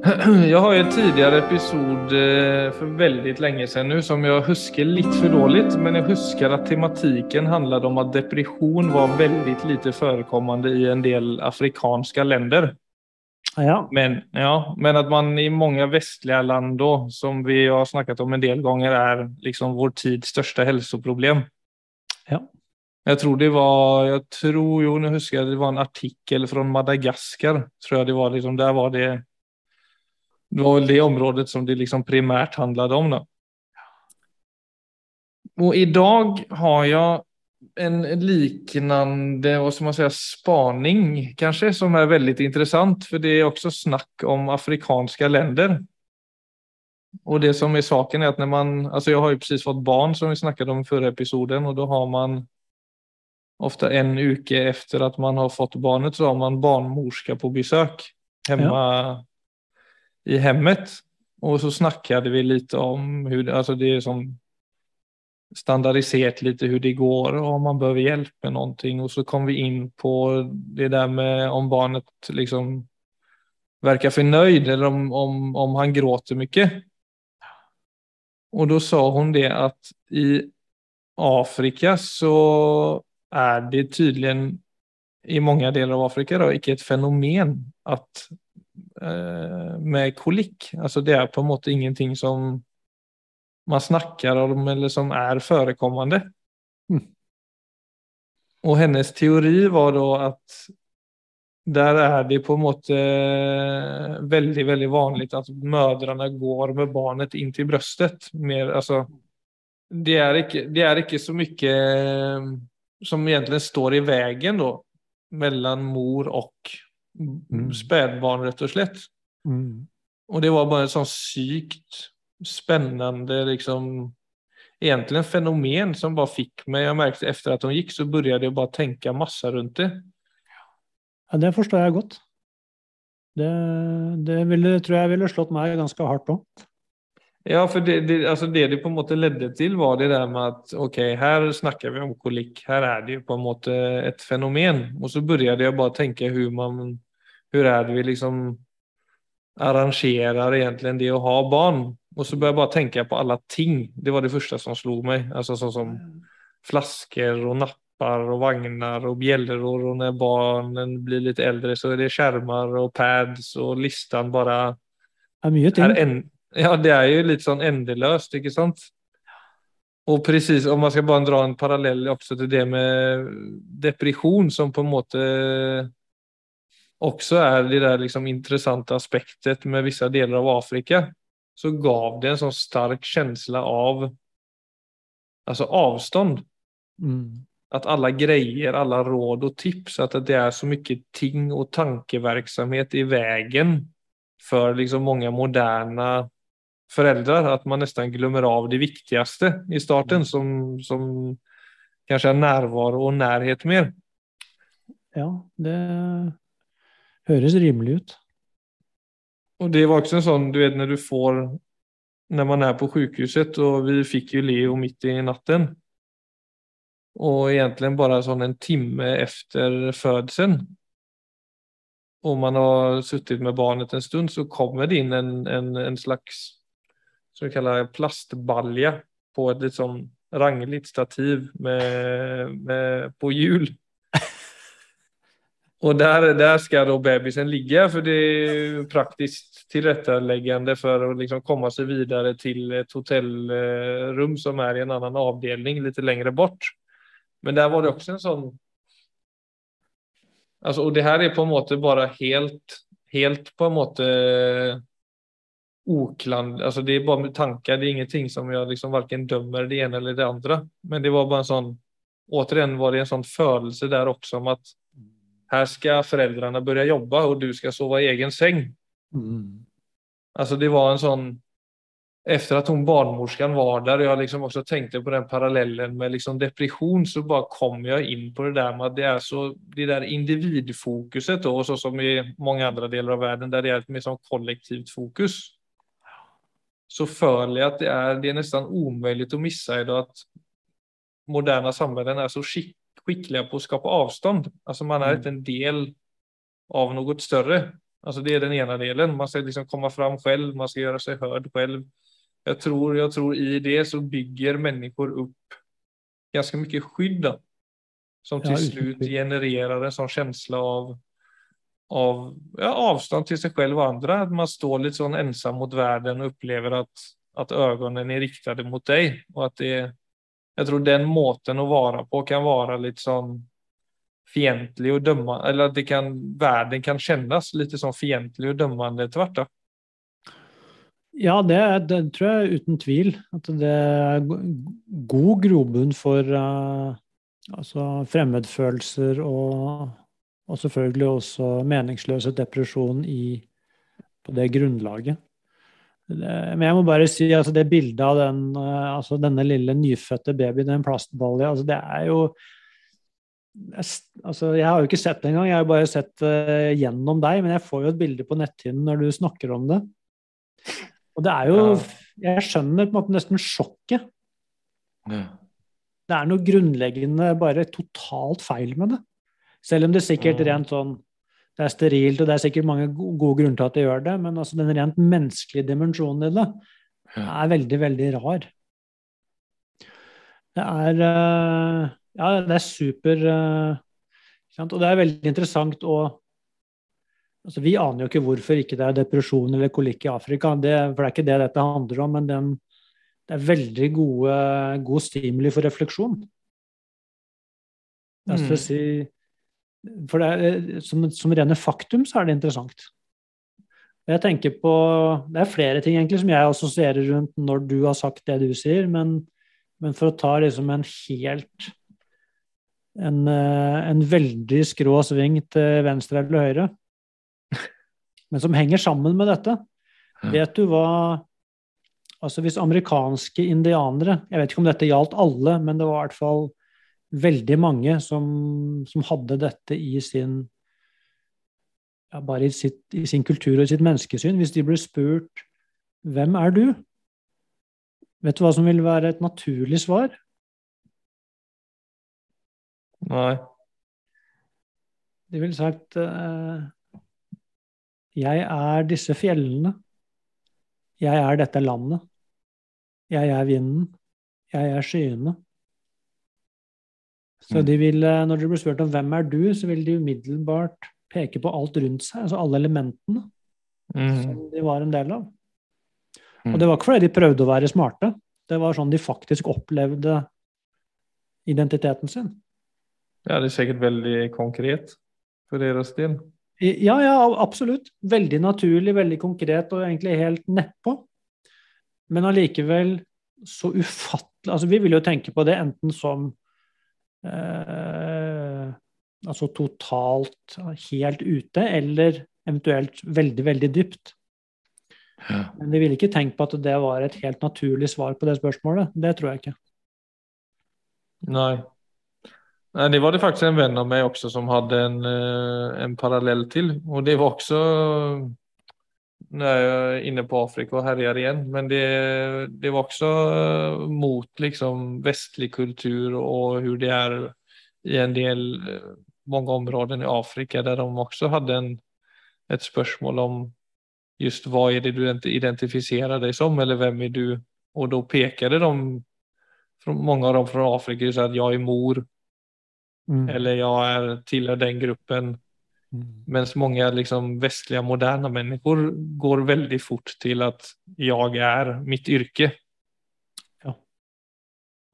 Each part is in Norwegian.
Jag har jo en tidligere episode for veldig lenge siden nå nu som jeg husker litt for dårlig. Men jeg husker at tematikken handlet om at depression var veldig lite forekommende i en del afrikanske länder. Ja. Men, ja, men at man i mange vestlige land då, som vi har snakket om en del ganger, er liksom vår tids største helseproblem. Ja. Jeg tror det var, jeg tror, jo nå husker jeg det var en artikel fra Madagaskar. Tror jeg det var, liksom, Der var det. Det var vel det området som det liksom primært handlade om Da. Og i idag har jeg en liknande, spaning kanske som er veldig intressant For det er også snakk om afrikanske länder. Og det som er saken är att när man, alltså jag har ju precis fått barn som vi snackade om i förra episoden og da har man ofte en uke efter at man har fått barnet så har man barnmorska på besøk hemma ja. I hemmet. Och så snackade vi lite om hur, alltså det är som standardiserat lite hur det går och om man behöver hjälp med någonting. Och så kom vi in på det där med om barnet liksom verkar förnöjd eller om, om, om han gråter mycket. Och då sa hon det att i Afrika så är det tydligen i många delar av Afrika då, icke ett fenomen eh, med kolikk. Altså det er på en måte ingenting som man snakker om eller som er forekommende. Mm. Og hennes teori var da at der er det på en måte veldig veldig vanlig at mødrene går med barnet in til brystet. Altså, det, det er ikke så mye som egentlig står i vägen mellom mellan mor och mm. rett og slett. Mm. Og det var bare et sånn sykt spennende liksom egentlig en fenomen som bare fikk meg Jeg merket etter at hun gikk, så började jag bare tenke masse rundt det. Ja, det forstår jeg godt. Det, det ville, tror jeg ville slått meg ganske hardt på. Ja, for det, det, altså det det på en måte ledde til, var det der med at ok, her snakker vi om kolikk, her er det jo på en måte et fenomen. Og så begynte jeg bare å tenke hvordan man, hur är det vi liksom arrangerar egentligen det att ha barn. Och så började jag bara tänka på alla ting. Det var det första som slog mig. Alltså sånn som flasker flaskor och nappar och vagnar och bjällror och när barnen blir lite äldre så är det skärmar och pads och listan bara ja, mye ting. en, Ja, det är ju lite sånn endeløst, ikke sant? Och precis, om man ska bara dra en parallell också till det med depression som på en måte också är det där liksom intressanta aspektet med vissa delar av Afrika så gav det en sån stark känsla av alltså avstånd. Mm. Att alla grejer, alla råd och tips, att det är så mycket ting och tankeverksamhet i vägen för liksom många moderna föräldrar, att man nästan glömmer av det viktigaste i starten mm. som, som kanske är närvaro och närhet mer. Ja, det höres rimelig ut. Og det var også en sånn, du vet når du får, Når man er på sjukhuset og vi fikk jo Leo midt i natten. og egentlig bare sånn en timme efter fødselen og man har sittet med barnet en stund så kommer det inn en, en, en slags som vi kaller plastbalje på et litt sånn rangligt stativ med, med, på hjul. Och där, där ska då bebisen ligga för det är praktiskt tillrättaläggande för att liksom komma sig vidare till ett hotellrum som är i en annan avdelning lite längre bort. Men där var det också en sån. Alltså, och det här är på en måte bara helt, helt på en måte okland, alltså det är bara med tankar, det är ingenting som jag liksom varken dömer det ena eller det andra. Men det var bara en sån, återigen var det en sån födelse där också om att här ska föräldrarna börja jobba och du ska sova i egen säng. Mm. Alltså det var en sån, efter att hon barnmorskan var där och jag liksom också tänkte på den parallellen med liksom depression så bara kom jag in på det där med att det är så det där individfokuset då och så som i många andra delar av världen där det är ett mer som kollektivt fokus så føler jag att det är, det är nästan omöjligt att missa idag att moderna samhällen är så skickliga på att skapa avstånd. Alltså man är mm. inte en del av något större. Alltså det är den ena delen. Man ska liksom komma fram själv, man ska göra sig hörd själv. Jag tror, jag tror i det så bygger människor upp ganska mycket skydd då, som till Ja, slut genererar en sån känsla av, av ja, avstånd till sig själv och andra. Att man står lite sån ensam mot världen och upplever att, att ögonen är riktade mot dig. Och att det, jag tror den måten å være på kan være litt sånn fientlig og dømmende eller at kan, verden kan kjennes litt sånn fiendtlig og dømmende etter hvert. da. Ja, det, det tror jeg uten tvil. At det er god grobunn for uh, altså fremmedfølelser og, og selvfølgelig også meningsløse depresjon i, på det grunnlaget. Men jeg må bare si altså det bildet av den, eh, altså denne lille nyfødte babyen i en plastbalje, altså det er jo altså jeg har jo ikke sett det engang, jeg har jo bare sett det gjennom deg, men jeg får jo et bilde på netthinnen når du snakker om det. Og det er jo. Jeg skjønner på en måte nesten sjokket. Det er noe grunnleggende bare totalt feil med det. Selv om det sikkert rent sånn Det er sterilt, og det er sikkert mange gode grunner til at det gjør det, men altså den rent menneskelige dimensjonen i det er veldig, veldig rar. Det er eh, Ja, det er super eh? Og det er veldig interessant å altså Vi aner jo ikke hvorfor ikke det er depresjon eller kolikk i Afrika, det, for det er ikke det dette handler om. Men den, det er veldig gode, god stimuli for refleksjon. Jeg skal Mm. si, for det er, som, som rene faktum så er det interessant. Jeg tenker på, Det er flere ting egentlig som jeg assosierer rundt når du har sagt det du sier, men, men for å ta liksom en helt en, eh, en veldig skrå sving til venstre eller høyre, men som henger sammen med dette. Ja. Vet du hva Altså hvis amerikanske indianere Jeg vet ikke om dette gjaldt alle, men det var i hvert fall veldig mange som, som hadde dette i sin ja, bare i, sitt, i sin kultur og i sitt menneskesyn. Hvis de ble spurt 'Hvem er du?' Vet du hva som vil være et naturlig svar? Nei. De ville sagt uh, 'Jeg er disse fjellene. Jeg er dette landet. Jeg er vinden. Jeg er skyene'. Så Mm. de vil, når de blir spurt om 'hvem er du', så vil de umiddelbart peke på alt rundt seg, altså alle elementene Mm. som de var en del av. Mm. Og det var ikke fordi de prøvde å være smarte, det var sånn de faktisk opplevde identiteten sin. Ja, det er sikkert veldig konkret for deres del. Ja, ja, absolutt. Veldig naturlig, veldig konkret og egentlig helt nedpå. Men allikevel så ufattelig Altså, vi vil jo tenke på det enten som eh, Altså totalt helt ute, eller eventuelt veldig, veldig dypt. Ja. Men vi ville ikke tenkt på at det var et helt naturlig svar på det spørsmålet. Det tror jeg ikke. Nei. Nei, det var det faktisk en venn av meg også som hadde en, eh, en parallell til. Og det var også Nå er jeg inne på Afrika og herjer igjen, men det, det var også eh, mot liksom vestlig kultur og hvordan det er i en del eh, mange områder i Afrika, der de også hadde en, et spørsmål om just hva er det du identifiserer deg som, eller hvem er du? Og da pekade de, mange av dem fra Afrika, så at jeg er mor, Mm. eller jeg er, tilhører den gruppen. Mm. Mens mange liksom, vestlige, moderne mennesker går veldig fort til at jeg er mitt yrke. Ja.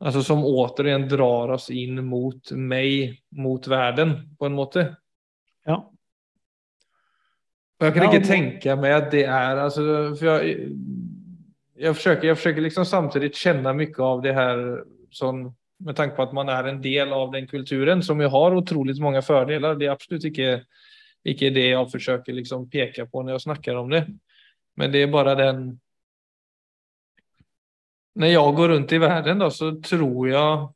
Altså som återigen drar oss inn mot meg, mot verden, på en måte. Ja. Og jeg kan Ja, ikke men... tenke meg at det er altså, for jeg, jeg, forsøker, jeg forsøker liksom samtidig kjenne mye av det her sånn, med tanke på at man er en del av den kulturen, som jo har utrolig mange fordeler. Det er absolutt ikke, ikke det jeg forsøker liksom peke på når jeg snakker om det. Men det er bare den Når jeg går rundt i verden, da, så tror jeg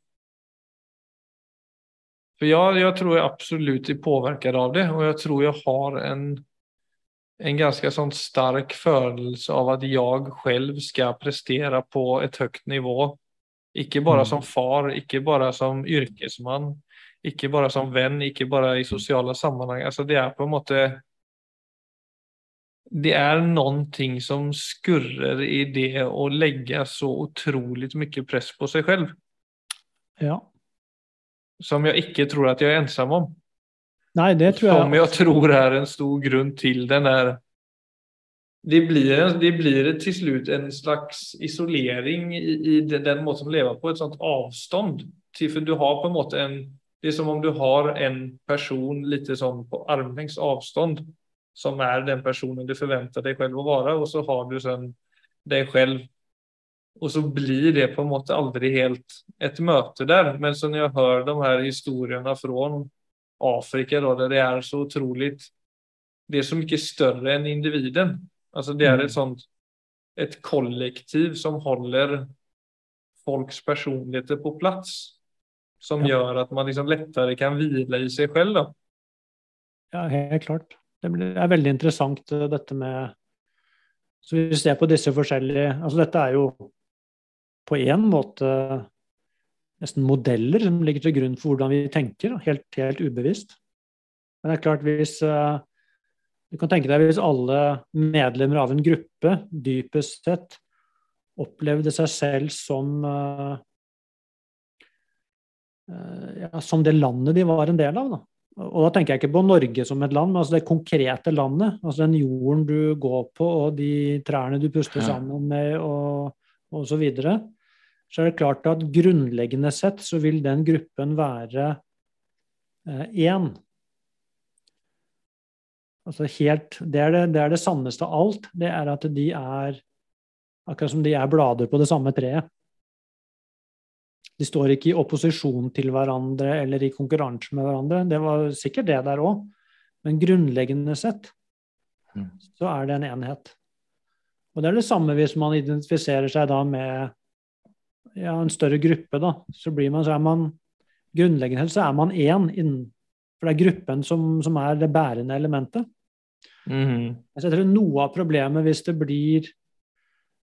For jeg, jeg tror jeg absolutt er påvirket av det, og jeg tror jeg har en en ganske sånn stark følelse av at jeg selv skal prestere på et høyt nivå. Ikke bare Mm. som far, ikke bare som yrkesmann, ikke bare som venn, ikke bare i sosiale sammenheng. Altså det er på en måte det er noen ting som skurrer i det å legge så utrolig mye press på seg selv. Ja. Som jeg ikke tror at jeg er ensam om. Nei, det tror jeg Som jeg tror er en stor grunn til den er det blir, det blir til slutt en slags isolering i, i den, måten å leve på, et sånt avstånd. Til, for du har på en måte en Det er som om du har en person litt sånn på armlengdes avstand, som er den personen du forventer deg selv å være, og så har du sånn deg selv. Og så blir det på en måte aldri helt et møte der. Men så når jeg hører de her historiene fra Afrika, da, der det er så utrolig Det er så mye større enn individen. Altså det er et sånt et kollektiv som holder folks personligheter på plass. Som Ja. gjør at man liksom lettere kan hvile i seg selv. Da. Ja, helt klart. Det er veldig interessant eh, dette med Så vi ser på disse forskjellige Altså dette er jo på en måte nesten modeller som ligger til grunn for hvordan vi tenker, helt, helt ubevisst. Men det er klart hvis eh, Du kan tenke deg hvis alle medlemmer av en gruppe dypest sett opplevde seg selv som eh, eh, ja, som det landet de var en del av. Da. Og da tenker jeg ikke på Norge som et land, men altså det konkrete landet. Altså den jorden du går på, og de trærne du puster sammen med, og, og så videre. Så er det klart at grunnleggende sett så vil den gruppen være én. Altså helt, det, er det, det er det sanneste av alt. Det er at de er akkurat som de er blader på det samme treet. De står ikke i opposisjon til hverandre eller i konkurranse med hverandre. Det var sikkert det der òg, men grunnleggende sett Mm. så er det en enhet. Og det er det samme hvis man identifiserer seg da med ja, en større gruppe, da. Så blir man, så er man Grunnleggende sett så er man én innen For det er gruppen som, som er det bærende elementet. Mm jeg tror noe av problemet hvis det blir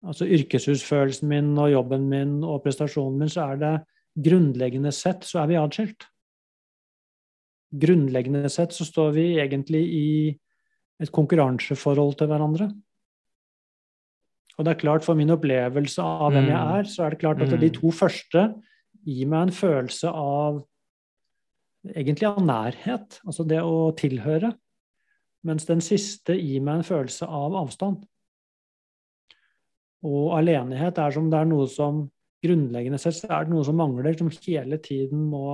altså yrkeshusfølelsen min og jobben min og prestasjonen min, så er det grunnleggende sett så er vi atskilt. Grunnleggende sett så står vi egentlig i et konkurranseforhold til hverandre. Og det er klart, for min opplevelse av hvem jeg Mm. er, så er det klart at Mm. de to første gir meg en følelse av egentlig av nærhet, altså det å tilhøre. Mens den siste gir meg en følelse av avstand. Og alenighet er som det er noe som grunnleggende sett er det noe som mangler, som hele tiden må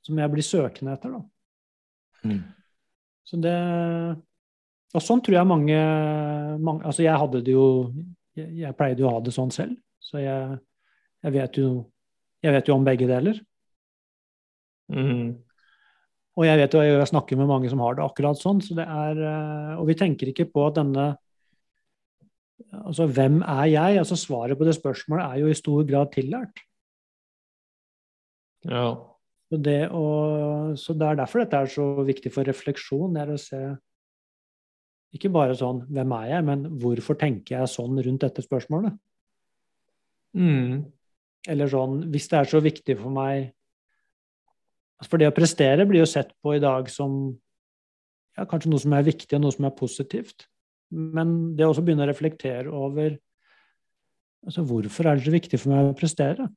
Som jeg blir søkende etter, da. Mm. Så det Og sånn tror jeg mange, mange Altså, jeg hadde det jo jeg, jeg pleide jo å ha det sånn selv, så jeg, jeg vet jo Jeg vet jo om begge deler. Mhm. Og jeg vet jo jeg snakker med mange som har det akkurat sånn, så det er eh, Og vi tenker ikke på at denne Altså, hvem er jeg? Altså, svaret på det spørsmålet er jo i stor grad tillært. Ja. Så det, å, så det er derfor dette er så viktig for refleksjon. Det er å se ikke bare sånn 'hvem er jeg', men 'hvorfor tenker jeg sånn rundt dette spørsmålet'? Mm. Eller sånn 'hvis det er så viktig for meg' For det å prestere blir jo sett på i dag som ja, kanskje noe som er viktig, og noe som er positivt. Men det å også begynne å reflektere over altså hvorfor er det så viktig for meg å prestere?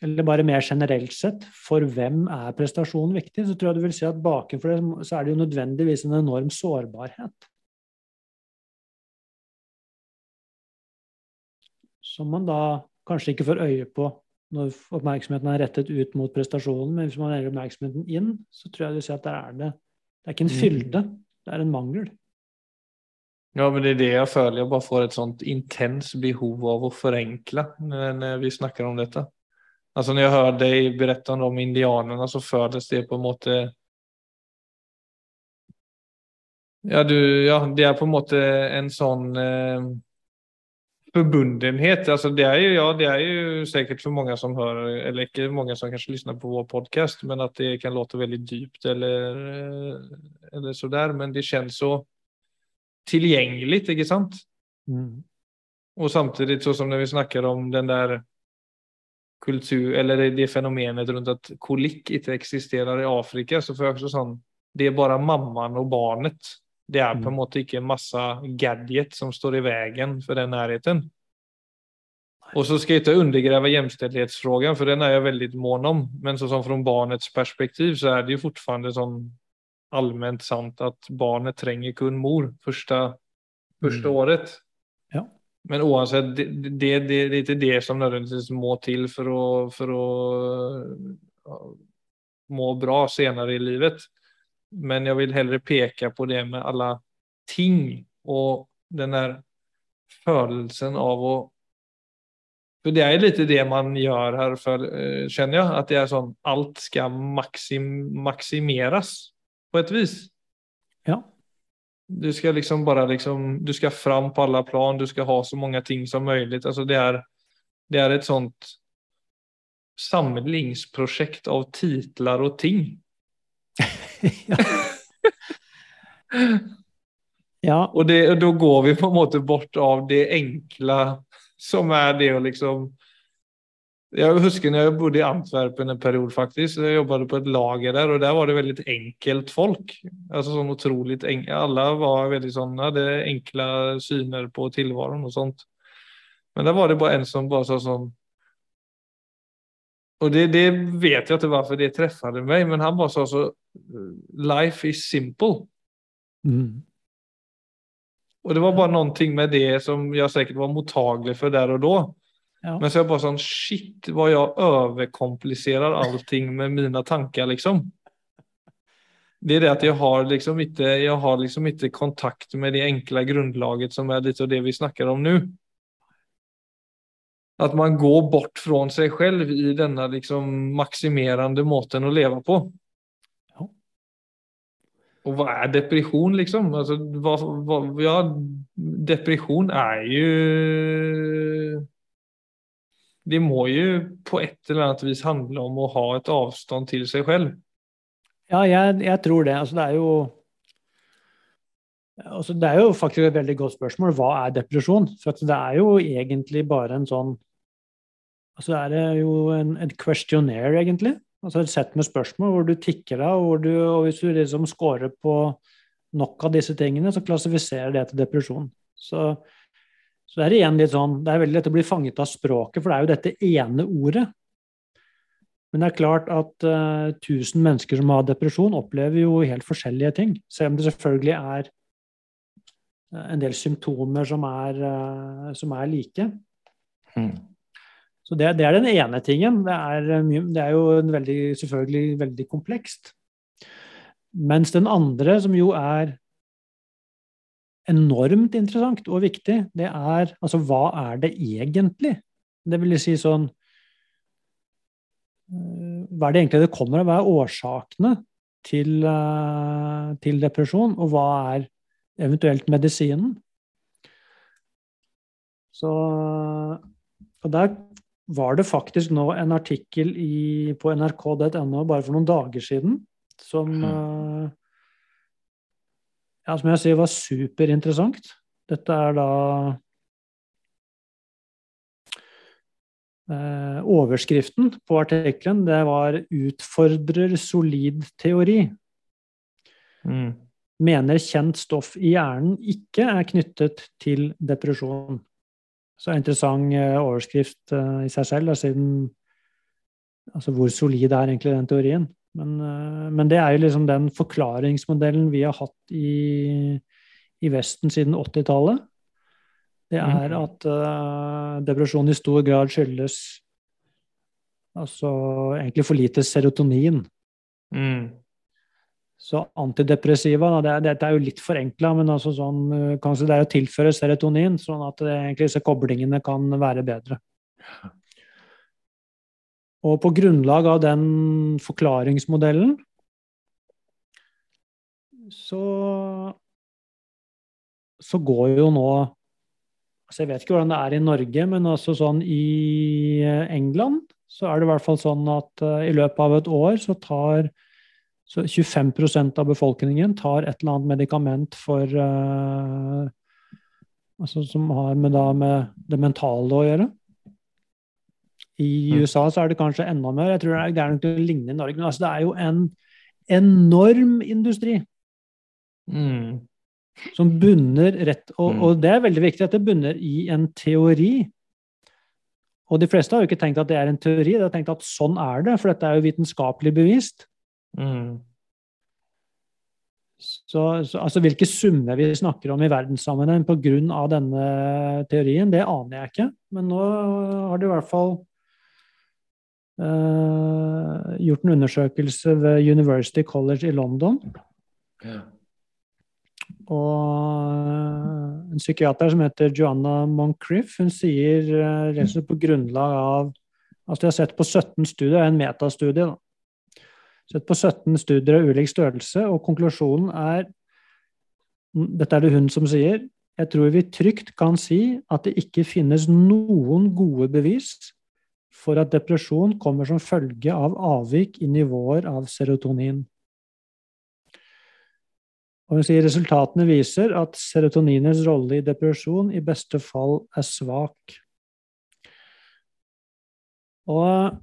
Eller bare mer generelt sett, for hvem er prestasjon viktig? Så tror jeg du vil si at bakenfor det så er det jo nødvendigvis en enorm sårbarhet. Som man da kanskje ikke får øye på når oppmerksomheten er rettet ut mot prestasjonen, men hvis man legger oppmerksomheten inn, så tror jeg du ser at der er det Det er ikke en Mm. fylde, det er en mangel. Ja, men det er det jeg føler. Jeg bare får et sånt intens behov av å forenkle når, når vi snakker om dette. Altså Når jeg hører deg berette om de indianerne, så føles det på en måte Ja, du, ja, det er på en måte en sånn eh, forbundenhet. Altså det, er jo, ja, det er jo sikkert for mange som hører, eller ikke mange som kanskje lytter på vår podkast, men at det kan låte veldig dypt eller, eh, eller sådär. Men det kjennes så tilgjengelig, ikke sant? Mm. Och samtidigt så som när vi snackar om den där kultur eller det, det fenomenet runt att kolik inte existerar i Afrika så får jag också sån det er bare mammaen og barnet. Det er på en Mm. måte ikke masse gadget som står i veien for den nærheten. Og så skal jeg ikke undergrave jämställdhetsfrågan, for den er jeg veldig mån om. Men sånn som fra barnets perspektiv så er det jo fortfarande sånn allmänt sant at barnet trenger kun mor første, første Mm. året. Ja. Men oavsett, det, det, det, det er ikke det som nødvendigvis må til for å, for å må bra senere i livet. Men jeg vil heller peke på det med alle ting og den der følelsen av å For det er litt det man gjør her, for, eh, kjenner jeg. At det er sånn Alt skal maksim, maksimeres på et vis. Ja. Du skal liksom bare liksom, du skal fram på alle plan, du skal ha så mange ting som mulig. Altså det, er, det er et sånt samlingsprosjekt av titler og ting. Ja. ja. Og, det, og da går vi på en måte bort av det enkle som er det å liksom Jeg husker når jeg bodde i Antwerpen en periode, faktisk. Jeg jobbet på et lager der, og der var det veldig enkelt folk. Altså sånn utrolig enkelt. Alle var veldig sånn, hadde enkle syner på tilværelsen og sånt. Men der var det bare en som bare sa sånn Og det, det vet jeg ikke hvorfor det treffet meg, men han bare sa så Life is simple. Mm. Og det var bare någonting med det som jeg sikkert var mottagelig for der og da. Ja. Men så er jeg bare sånn Shit, hva jeg overkompliserer allting med mine tanker, liksom. Det er det at jeg har liksom ikke jeg har liksom ikke kontakt med det enkle grunnlaget som er litt av det vi snakker om nå. At man går bort fra seg selv i denne liksom maksimerende måten å leve på. Ja. Og hva er depresjon, liksom? Altså, hva, hva, ja, depresjon er jo Det må jo på et eller annet vis handle om å ha et avstand til seg selv. Ja, jeg, jeg tror det. Altså, det er jo altså, Det er jo faktisk et veldig godt spørsmål. Hva er depresjon? For det er jo egentlig bare en sånn Altså er det jo en, en questionnaire, egentlig. Altså et sett med spørsmål hvor du tikker deg, og, og hvis du liksom scorer på nok av disse tingene, så klassifiserer det til depresjon. Så, så er igjen litt sånn Det er veldig lett å bli fanget av språket, for det er jo dette ene ordet. Men det er klart at uh, 1000 mennesker som har depresjon, opplever jo helt forskjellige ting. Selv om det selvfølgelig er uh, en del symptomer som er, uh, som er like. Mm. Så det, det, er den ene tingen. Det er, det er jo veldig, selvfølgelig veldig komplekst. Mens den andre, som jo er enormt interessant og viktig, det er altså hva er det egentlig? Det vil si sånn Hva er det egentlig det kommer av? Hva er årsakene til, til depresjon, og hva er eventuelt medisinen? Så og der var det faktisk nå en artikkel i, på nrk.no bare for noen dager siden som mm. ja, som jeg sier var superinteressant. Dette er da eh, Overskriften på artikkelen det var 'Utfordrer solid teori'. Mm. Mener kjent stoff i hjernen ikke er knyttet til depresjon. Så interessant overskrift uh, i seg selv, siden Altså hvor solid er egentlig den teorien? Men, uh, men, det er jo liksom den forklaringsmodellen vi har hatt i, i Vesten siden 80-tallet. Det er at uh, depresjon i stor grad skyldes altså egentlig for lite serotonin. Mm. Så antidepressiva, da, det, dette er jo litt forenkla, men altså sånn, kanskje det er å tilføre serotonin, sånn at det, egentlig disse koblingene kan være bedre. Og på grunnlag av den forklaringsmodellen så så går jo nå altså Jeg vet ikke hvordan det er i Norge, men altså sånn i England så er det i hvert fall sånn at i løpet av et år så tar så 25% av befolkningen tar et eller annet medikament for uh, altså Som har med, da, med det mentale å gjøre. I Mm. USA så er det kanskje enda mer. Jeg tror det er, det er noe lignende i Norge. Men altså det er jo en enorm industri Mm. som bunner rett og, Mm. og det er veldig viktig at det bunner i en teori. Og de fleste har jo ikke tenkt at det er en teori, de har tenkt at sånn er det, for dette er jo vitenskapelig bevist. Mm. Så, så altså hvilke summer vi snakker om i verdenssammenheng pga. denne teorien, det aner jeg ikke. Men nå har de i hvert fall uh, gjort en undersøkelse ved University College i London. Ja. Og eh, en psykiater som heter Joanna Moncrief, hun sier slett på grunnlag av Altså de har sett på 17 studier, en metastudie, da. Sett på 17 studier av ulik størrelse, og konklusjonen er Dette er det hun som sier. Jeg tror vi trygt kan si at det ikke finnes noen gode bevis for at depresjon kommer som følge av avvik i nivåer av serotonin. Og hun sier resultatene viser at serotoninets rolle i depresjon i beste fall er svak. Og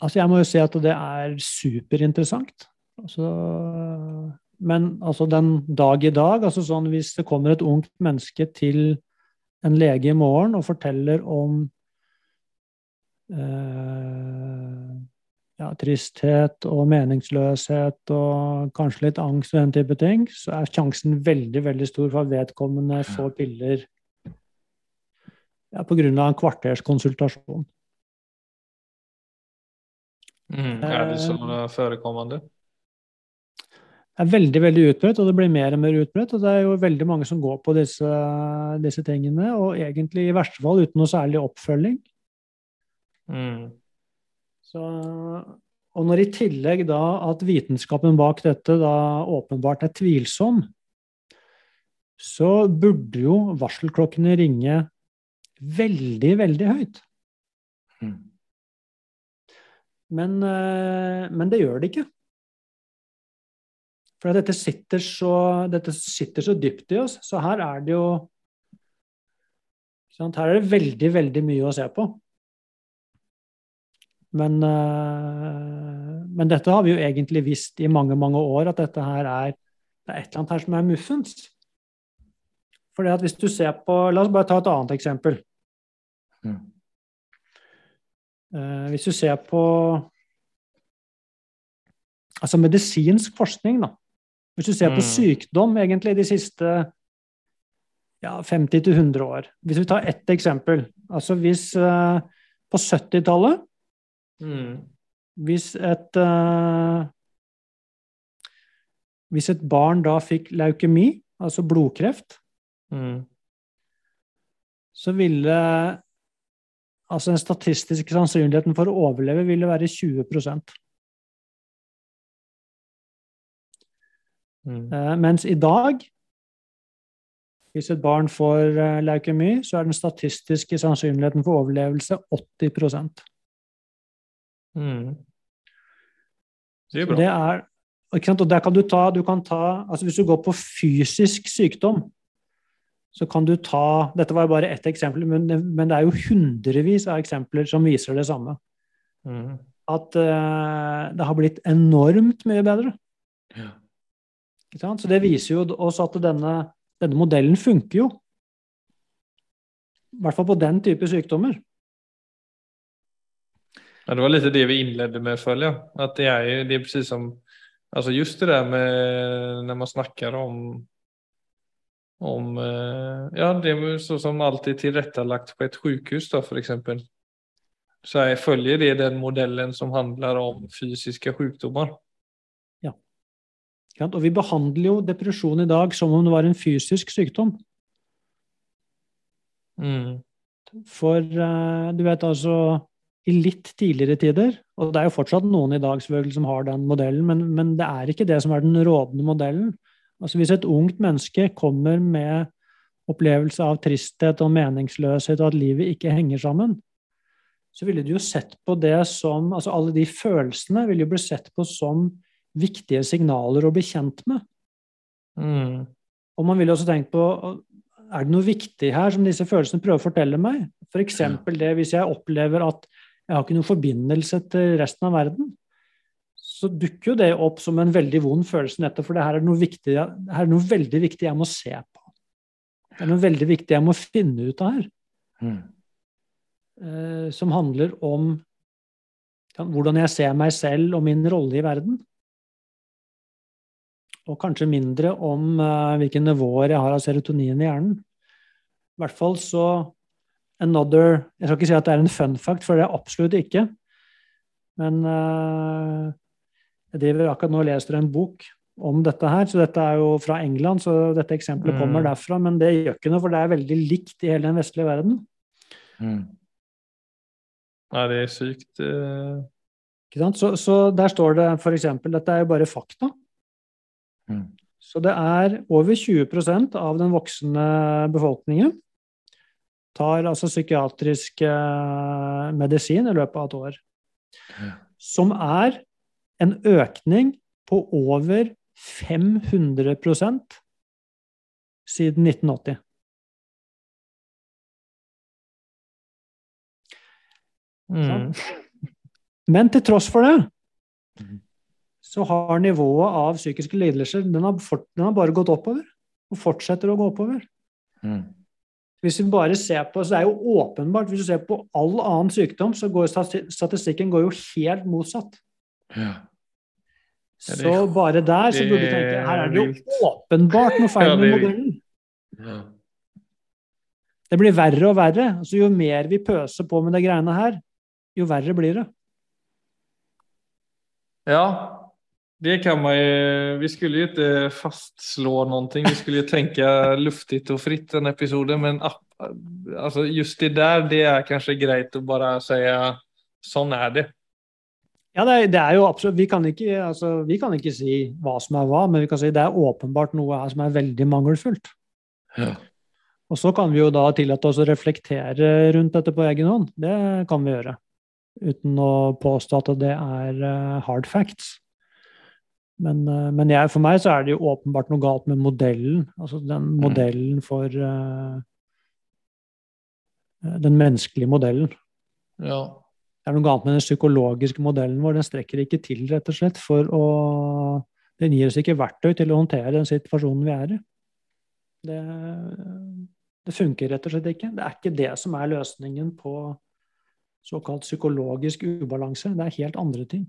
Altså, jeg må jo si at det er superinteressant. Altså, men altså den dag i dag, altså sånn hvis det kommer et ungt menneske til en lege i morgen og forteller om eh, ja, tristhet og meningsløshet og kanskje litt angst og den type ting, så er sjansen veldig veldig stor for at vedkommende får piller ja, på grunn av en kvarters konsultasjon. Mm. Er det så forekommende? Det er veldig veldig utbredt, og det blir mer og mer utbredt. Og det er jo veldig mange som går på disse, disse tingene, og egentlig i verste fall uten noe særlig oppfølging. Mm. Så, og når i tillegg da at vitenskapen bak dette da åpenbart er tvilsom, så burde jo varselklokkene ringe veldig, veldig høyt. Men, eh, men det gjør det ikke. For dette sitter, så, dette sitter så dypt i oss, så her er det jo sant, Her er det veldig, veldig mye å se på. Men, eh, men dette har vi jo egentlig visst i mange, mange år, at dette her er det er et eller annet her som er muffens. Fordi at hvis du ser på La oss bare ta et annet eksempel. Mm. Eh, hvis du ser på altså medisinsk forskning, da. Hvis du ser på Mm. sykdom egentlig de siste ja, 50-100 år. Hvis vi tar ett eksempel. Altså hvis uh, på 70-tallet Mm. Hvis et uh, Hvis et barn da fikk leukemi, altså blodkreft, Mm. så ville altså den statistiske sannsynligheten for å overleve ville være 20 Mm. Eh, Mens i dag, hvis et barn får eh, leukemi, så er den statistiske sannsynligheten for overlevelse 80 Mm. Det er bra. det er? Og der kan du ta, du kan ta altså Hvis du går på fysisk sykdom, så kan du ta Dette var jo bare ett eksempel, men, men det er jo hundrevis av eksempler som viser det samme. Mm. At uh, det har blitt enormt mye bedre. Ja. Så det viser jo også at denne, denne modellen funker jo. I hvert fall på den type sykdommer. Ja, det var litt det vi innledet med føler jeg. At det er, jo det er som, altså just det der med når man snakker om, om eh, ja det er så som alltid tilrettelagt på et sjukhus då för. Så jeg følger det den modellen som handler om fysiske sykdommer. Ja. Og vi behandler jo depresjon i dag som om det var en fysisk sykdom. Mm. For eh, du vet altså i litt tidligere tider, og det er jo fortsatt noen i dag selvfølgelig som har den modellen, men, men det er ikke det som er den rådende modellen. Altså Hvis et ungt menneske kommer med opplevelse av tristhet og meningsløshet og at livet ikke henger sammen, så ville du jo sett på det som altså Alle de følelsene ville jo bli sett på som viktige signaler å bli kjent med. Mm. Og man ville også tenkt på er det noe viktig her som disse følelsene prøver å fortelle meg? F.eks. det hvis jeg opplever at jeg har ikke noen forbindelse til resten av verden, så dukker jo det opp som en veldig vond følelse nettopp for det her er noe, viktig, her er noe veldig viktig jeg må se på. Det er noe veldig viktig jeg må finne ut av her. Mm. Eh, som handler om hvordan jeg ser meg selv og min rolle i verden. Og kanskje mindre om eh, hvilke nivåer jeg har av serotonin i hjernen. I hvert fall så another Jeg skal ikke si at det er en fun fact, for det er absolutt ikke. Men uh, jeg driver akkurat nå og leser en bok om dette her, så dette er jo fra England, så dette eksempelet mm. kommer derfra. Men det gjør ikke noe, for det er veldig likt i hele den vestlige verden. Mm. Ja, det er sykt. Uh... Ikke sant? Så, så der står det f.eks. Dette er jo bare fakta. Mm. Så det er over 20% av den voksne befolkningen tar altså psykiatrisk eh, medisin i løpet av et år. Ja. Som er en økning på over 500% siden 1980. Mm. Men til tross for det Mm. så har nivået av psykiske lidelser den har, fort, den har bare gått oppover. Og fortsetter å gå oppover. Mm. Hvis vi bare ser på, så er det jo åpenbart, hvis du ser på all annen sykdom, så går statistikken går jo helt motsatt. Ja. Så bare der så burde du tenke her er det jo åpenbart noe feil med er modellen. Det blir verre og verre. Altså, jo mer vi pøser på med de greiene her, jo verre blir det. Ja, det kan man ju. Vi skulle ju inte fastslå någonting. Vi skulle ju tänka luftigt och fritt den episoden. Men alltså just det där, det är kanske greit att bara säga sånn er det. Ja, det er, det er jo absolutt vi kan, ikke, altså, vi kan ikke si hva som er hva, men vi kan si det er åpenbart noe her som er veldig mangelfullt. Ja. Og så kan vi jo da tillate oss å reflektere rundt dette på egen hånd. Det kan vi gjøre. Uten å påstå at det er eh, hard facts. Men, eh, men jeg, for meg så er det jo åpenbart noe galt med modellen. Altså den modellen for uh, Den menneskelige modellen. Ja. Det er noe galt med den psykologiske modellen vår. Den strekker ikke til, rett og slett, for å Den gir oss ikke verktøy til å håndtere den situasjonen vi er i. Det, det funker rett og slett ikke. Det er ikke det som er løsningen på såkalt psykologisk ubalanse. Det er helt andre ting.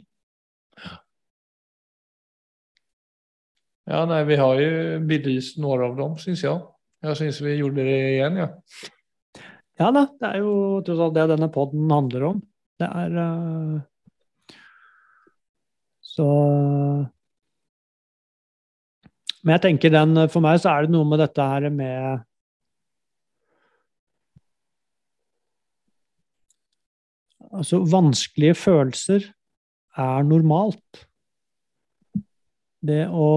Ja, nei, vi har jo belyst noen av dem, syns jeg. Jeg syns vi gjorde det igjen, ja. Ja da, det er jo tross alt det denne poden handler om. Det er eh, Så Men jeg tenker den For meg så er det noe med dette her med Altså, vanskelige følelser er normalt. Det å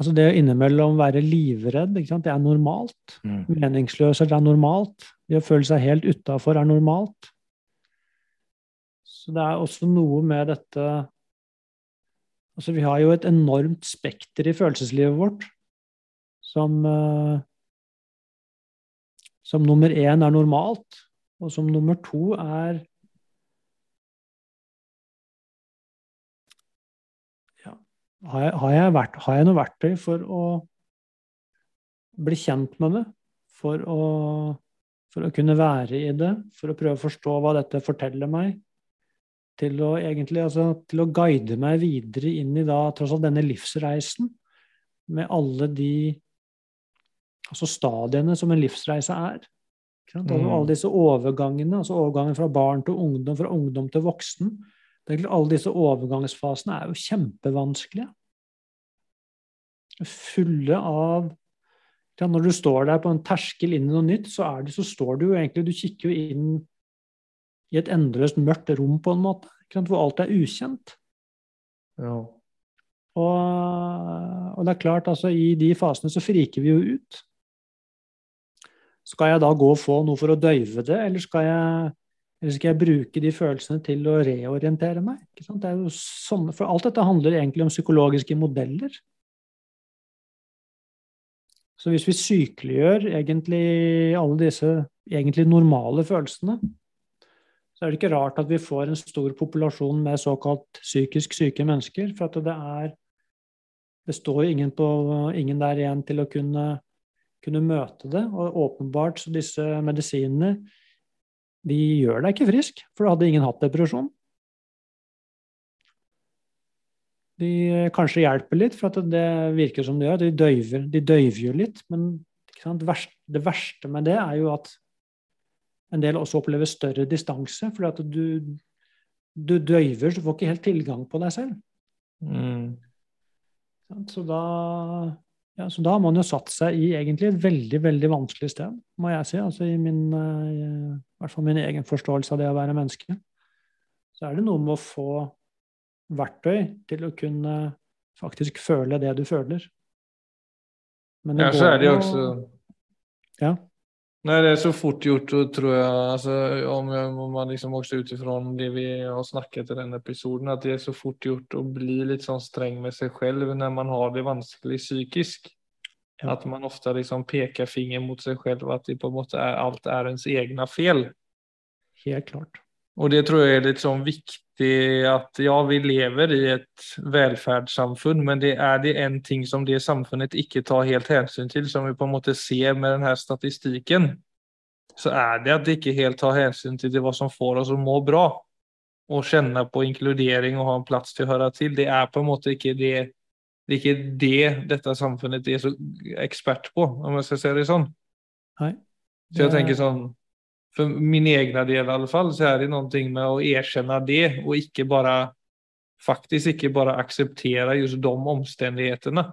Altså det å innimellom være livredd, det er normalt. Mm. Meningsløshet er normalt. Det å føle seg helt utafor er normalt. Så det er også noe med dette Altså, vi har jo et enormt spekter i følelseslivet vårt som eh, Som nummer én er normalt, og som nummer to er har, jeg vært, har jeg noe verktøy for å bli kjent med det? For å, for å kunne være i det? For å prøve å forstå hva dette forteller meg? Til å egentlig, altså, til å guide meg videre inn i da, tross alt denne livsreisen med alle de altså stadiene som en livsreise er. Altså, Mm. Alle disse overgangene, altså overgangen fra barn til ungdom, fra ungdom til voksen. Er Alle disse overgangsfasene er jo kjempevanskelige. Fulle av Når du står der på en terskel inn i noe nytt, så, er det, så står du jo egentlig Du kikker jo inn i et endeløst mørkt rom, på en måte, hvor alt er ukjent. Ja. Og, og det er klart, altså, i de fasene så friker vi jo ut. Skal jeg da gå og få noe for å døyve det, eller skal jeg, eller skal jeg bruke de følelsene til å reorientere meg? Det er jo sånne, for alt dette handler egentlig om psykologiske modeller. Så hvis vi sykeliggjør egentlig alle disse egentlig normale følelsene, så er det ikke rart at vi får en stor populasjon med såkalt psykisk syke mennesker. For at det er Det står ingen, ingen der igjen til å kunne, kunne møte det. Og åpenbart så disse medisinene de gjør deg ikke frisk, for da hadde ingen hatt depresjon. De kanskje hjelper litt, for at det virker som de gjør. De døyver, de døyver jo litt. Men det verste, det verste med det er jo at en del også opplever større distanse, fordi at du, du døyver, så du får ikke helt tilgang på deg selv. Mm. Så da, ja, så da har man jo satt seg i egentlig et veldig veldig vanskelig sted, må jeg si. altså I min, eh, i hvert fall min egen forståelse av det å være menneske. Så er det noe med å få verktøy til å kunne faktisk føle det du føler. Men det ja, så er det jo også Ja. Nei, det er så fort gjort, tror jeg, altså, om, man liksom också utifrån det vi har snakket i denne episoden, at det er så fort gjort å bli litt sånn streng med seg selv når man har det vanskelig psykisk. Ja. At man ofte liksom peker finger mot seg selv, at det på en måte er, alt er ens egne fel. Helt klart. Og det tror jeg er litt sånn viktig att ja, vi lever i et velferdssamfunn, men det er det en ting som det samfunnet ikke tar helt hänsyn til, som vi på en måte ser med denne statistikken, så er det at det ikke helt tar hänsyn til det vad som får oss å må bra Å kjenne på inkludering og ha en plass til å høre til, Det er på en måte ikke det, det ikke det dette samfunnet er så expert på, om jeg skal si det sånn. Nej. Så jeg tenker sånn for min egna del i alle fall, så er det noe med å erkjenne det, og ikke bare faktisk ikke bare akseptere just de omstendighetene.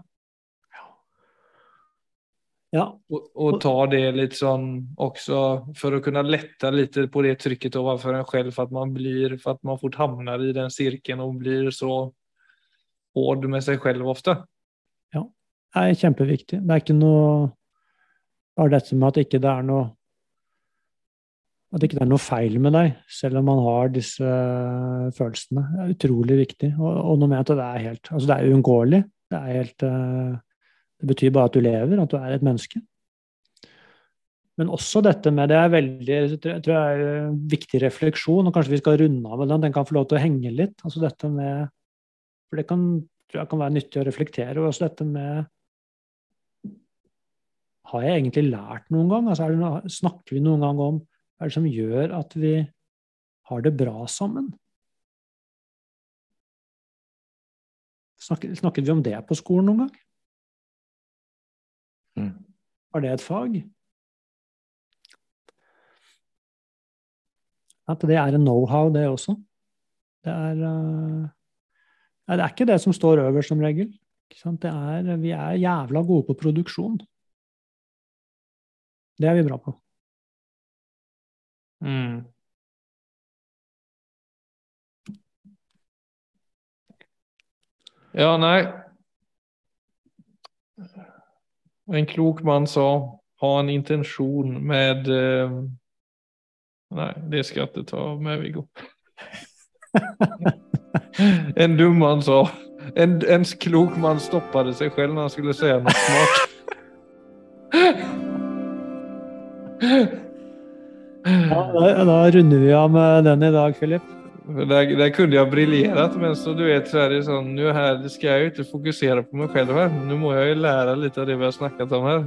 Ja. Og, og, ta det litt sånn også for å kunne lette litt på det trykket overfor en selv, for at man blir, for at man fort havner i den sirkelen og blir så hård med seg selv ofte. Ja, det er kjempeviktig. Det er ikke noe Bare dette med at ikke det er noe at ikke det er noe feil med deg, selv om man har disse uh, følelsene. Det er utrolig viktig. Og, og noe med at det er helt Altså, det er uunngåelig. Det er helt uh, Det betyr bare at du lever, at du er et menneske. Men også dette med Det er veldig jeg tror jeg er viktig refleksjon, og kanskje vi skal runde av med den. Den kan få lov til å henge litt. Altså dette med For det kan, tror jeg kan være nyttig å reflektere. Og også dette med Har jeg egentlig lært noen gang? Altså, det, snakker vi noen gang om hva er det som gjør at vi har det bra sammen? Snakket, snakket vi om det på skolen noen gang? Mm. Var det et fag? At det er en know-how, det også. Det er, uh, det er ikke det som står øverst som regel. Er, vi er jævla gode på produksjon. Det er vi bra på. Mm. Ja, nei. En klok mann sa ha en intensjon med eh, Nei, det skal jeg ikke ta med, Viggo. en dum mann sa en, en klok mann stoppade seg selv når han skulle si noe smart. Ja, da, runder vi av med den i dag, Filip. Der, der kunne jeg briljert, men så du vet, så er det sånn Nå her skal jeg jo ikke fokusere på meg selv her. Nå må jeg jo lære litt av det vi har snakket om her.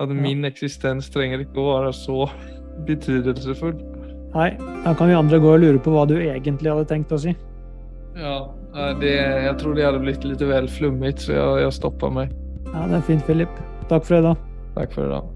At min eksistens trenger ikke å være så betydningsfull. Nei, da kan vi andre gå og lure på hva du egentlig hadde tenkt å si. Ja, det, jeg tror det hadde blitt litt vel flummete, så jeg, jeg stoppa meg. Ja, det er fint, Filip. Takk for i dag. Takk for i dag.